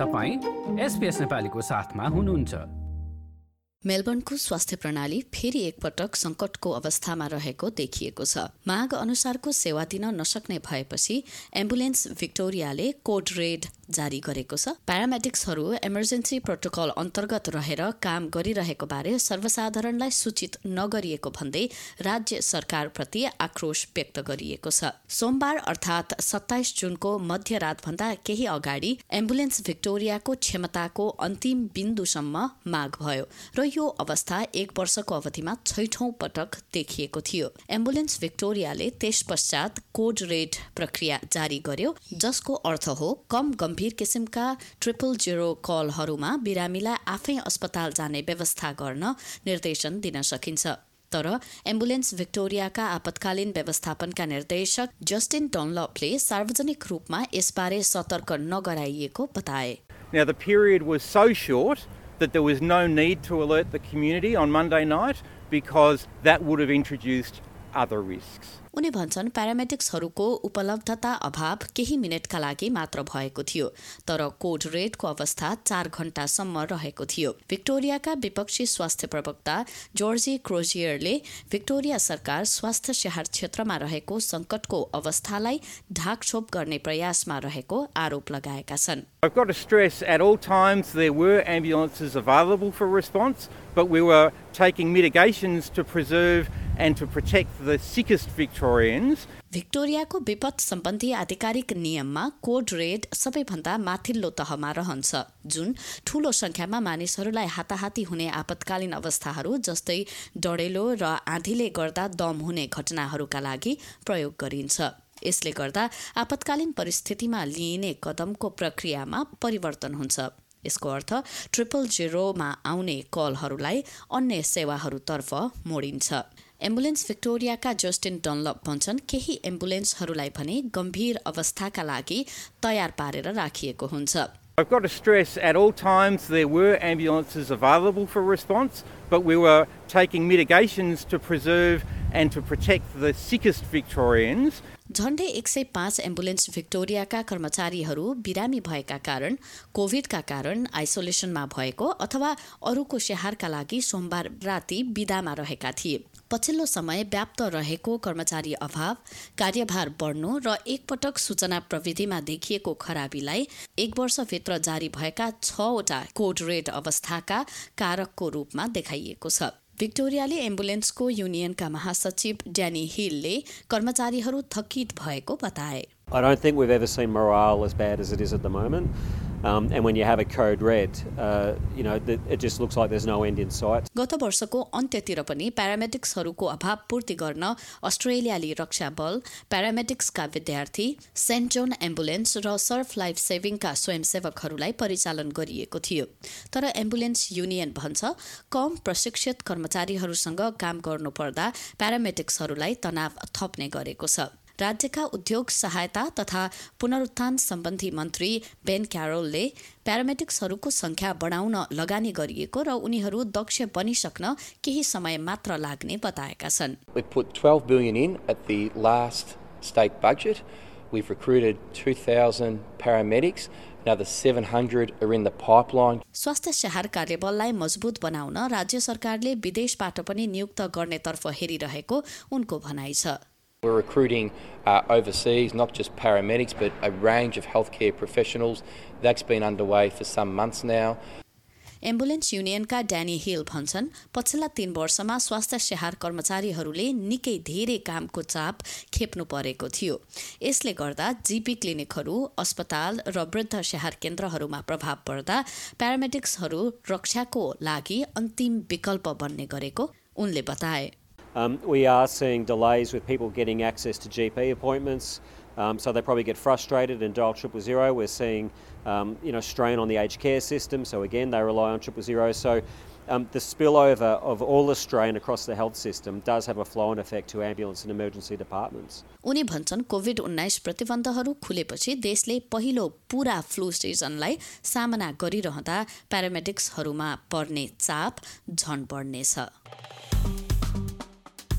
तपाईँ एसपिएस नेपालीको साथमा हुनुहुन्छ। मेलबर्नको स्वास्थ्य प्रणाली फेरि एकपटक संकटको अवस्थामा रहेको देखिएको छ। माग अनुसारको सेवा दिन नसक्ने भएपछि एम्बुलेन्स भिक्टोरियाले कोड रेड जारी गरेको छ। प्यारामेटिक्सहरू इमर्जेन्सी प्रोटोकल अन्तर्गत रहेर काम गरिरहेको बारे सर्वसाधारणलाई सूचित नगरिएको भन्दै राज्य सरकारप्रति आक्रोश व्यक्त गरिएको छ। सोमबार अर्थात् सत्ताइस जुनको मध्यरातभन्दा केही अगाडि एम्बुलेन्स भिक्टोरियाको क्षमताको अन्तिम बिन्दुसम्म माग भयो र यो अवस्था एक वर्षको अवधिमा छैठौं पटक देखिएको थियो। एम्बुलेन्स भिक्टोरियाले त्यस पश्चात कोड रेड प्रक्रिया जारी गर्यो जसको अर्थ हो कम गम्भीर गम्भीर किसिमका ट्रिपल जिरो कलहरूमा बिरामीलाई आफै अस्पताल जाने व्यवस्था गर्न निर्देशन दिन सकिन्छ। तर एम्बुलेन्स भिक्टोरियाका आपतकालीन व्यवस्थापनका निर्देशक जस्टिन डनलपले सार्वजनिक रूपमा यसबारे सतर्क नगराइएको बताए। Now, the period was so short that there was no need to alert the community on Monday night because that would have introduced other risks. उनी भन्छन् प्यारामेटिक्सहरूको उपलब्धता अभाव केही मिनटका लागि मात्र भएको थियो तर कोड रेडको अवस्था चार घण्टासम्म रहेको थियो भिक्टोरियाका विपक्षी स्वास्थ्य प्रवक्ता जोर्जी क्रोजियरले भिक्टोरिया सरकार स्वास्थ्य स्याहार क्षेत्रमा रहेको संकटको अवस्थालाई ढाकछोप गर्ने प्रयासमा रहेको आरोप लगाएका छन् I've got to stress at all times there were ambulances available for response, but we were taking mitigations to preserve and to protect the sickest Victorians. भिक्टोरियाको विपद सम्बन्धी आधिकारिक नियममा कोड रेड सबैभन्दा माथिल्लो तहमा रहन्छ। जुन ठूलो संख्यामा मानिसहरूलाई हाताहाती हुने आपतकालीन अवस्थाहरू जस्तै डढेलो र आँधीले गर्दा दम हुने घटनाहरूका लागि प्रयोग गरिन्छ। यसले गर्दा आपतकालीन परिस्थितिमा लिइने कदमको प्रक्रियामा परिवर्तन हुन्छ। यसको अर्थ ट्रिपल जिरोमा आउने कलहरूलाई अन्य सेवाहरूतर्फ मोडिन्छ। एम्बुलेन्स भिक्टोरियाका जस्टिन डनलप भन्छन् केही एम्बुलेन्सहरूलाई भने गम्भीर अवस्थाका लागि तयार पारेर राखिएको हुन्छ I've got to stress at all times there were ambulances available for response, but we were taking mitigations to preserve and to protect the sickest Victorians. झण्डै एक सय पाँच एम्बुलेन्स भिक्टोरियाका कर्मचारीहरू बिरामी भएका कारण कोभिडका कारण आइसोलेसनमा भएको अथवा अरूको स्याहारका लागि सोमबार राति विदामा रहेका थिए पछिल्लो समय व्याप्त रहेको कर्मचारी अभाव कार्यभार बढ्नु र एकपटक सूचना प्रविधिमा देखिएको खराबीलाई एक वर्षभित्र जारी भएका छवटा कोड रेड अवस्थाका कारकको रूपमा देखाइएको छ भिक्टोरियाले एम्बुलेन्सको युनियनका महासचिव ड्यानी हिलले कर्मचारीहरू थकित भएको बताए I don't think we've ever seen morale as bad as it is at the moment. गत वर्षको अन्त्यतिर पनि प्यारामेटिक्सहरूको अभाव पूर्ति गर्न अस्ट्रेलियाली रक्षा बल प्यारामेटिक्सका विद्यार्थी सेन्ट जोन एम्बुलेन्स र सर्फ लाइफ सेभिङका स्वयंसेवकहरूलाई परिचालन गरिएको थियो। तर एम्बुलेन्स युनियन भन्छ कम प्रशिक्षित कर्मचारीहरूसँग काम गर्नुपर्दा प्यारामेटिक्सहरूलाई तनाव थप्ने गरेको छ। राज्यका उद्योग सहायता तथा पुनरुत्थान सम्बन्धी मन्त्री बेन क्यारोलले प्यारामेटिक्सहरूको संख्या बढाउन लगानी गरिएको र उनीहरू दक्ष बनिसक्न केही समय मात्र लाग्ने बताएका छन् We put 12 billion in at the last state budget. We've recruited 2,000 paramedics. Another 700 are in the pipeline. स्वास्थ्य स्याहार कार्यबललाई मजबुत बनाउन राज्य सरकारले विदेशबाट पनि नियुक्त गर्नेतर्फ हेरिरहेको उनको भनाइ छ We're recruiting uh, overseas, not just paramedics, but a range of healthcare professionals. That's been underway for some months now. Ambulance युनियनका ड्यानी हिल भन्छन् पछिल्ला तीन वर्षमा स्वास्थ्य स्याहार कर्मचारीहरूले निकै धेरै कामको चाप खेप्नु परेको थियो यसले गर्दा जीपी क्लिनिकहरू अस्पताल र वृद्ध स्याहार केन्द्रहरूमा प्रभाव पर्दा प्यारामेटिक्सहरू रक्षाको लागि अन्तिम विकल्प बन्ने गरेको उनले बताए Um, we are seeing delays with people getting access to GP appointments, um, so they probably get frustrated and dial triple zero. We're seeing, um, you know, strain on the aged care system, so again they rely on triple zero. So um, the spillover of all the strain across the health system does have a flow-on effect to ambulance and emergency departments. उनी भन्छन् covid उन्नाइस प्रतिबन्धहरू खुलेपछि देशले पहिलो पूरा flu सिजनलाई सामना गरिरहँदा प्यारामेटिक्सहरूमा पर्ने चाप झन बढ्नेछ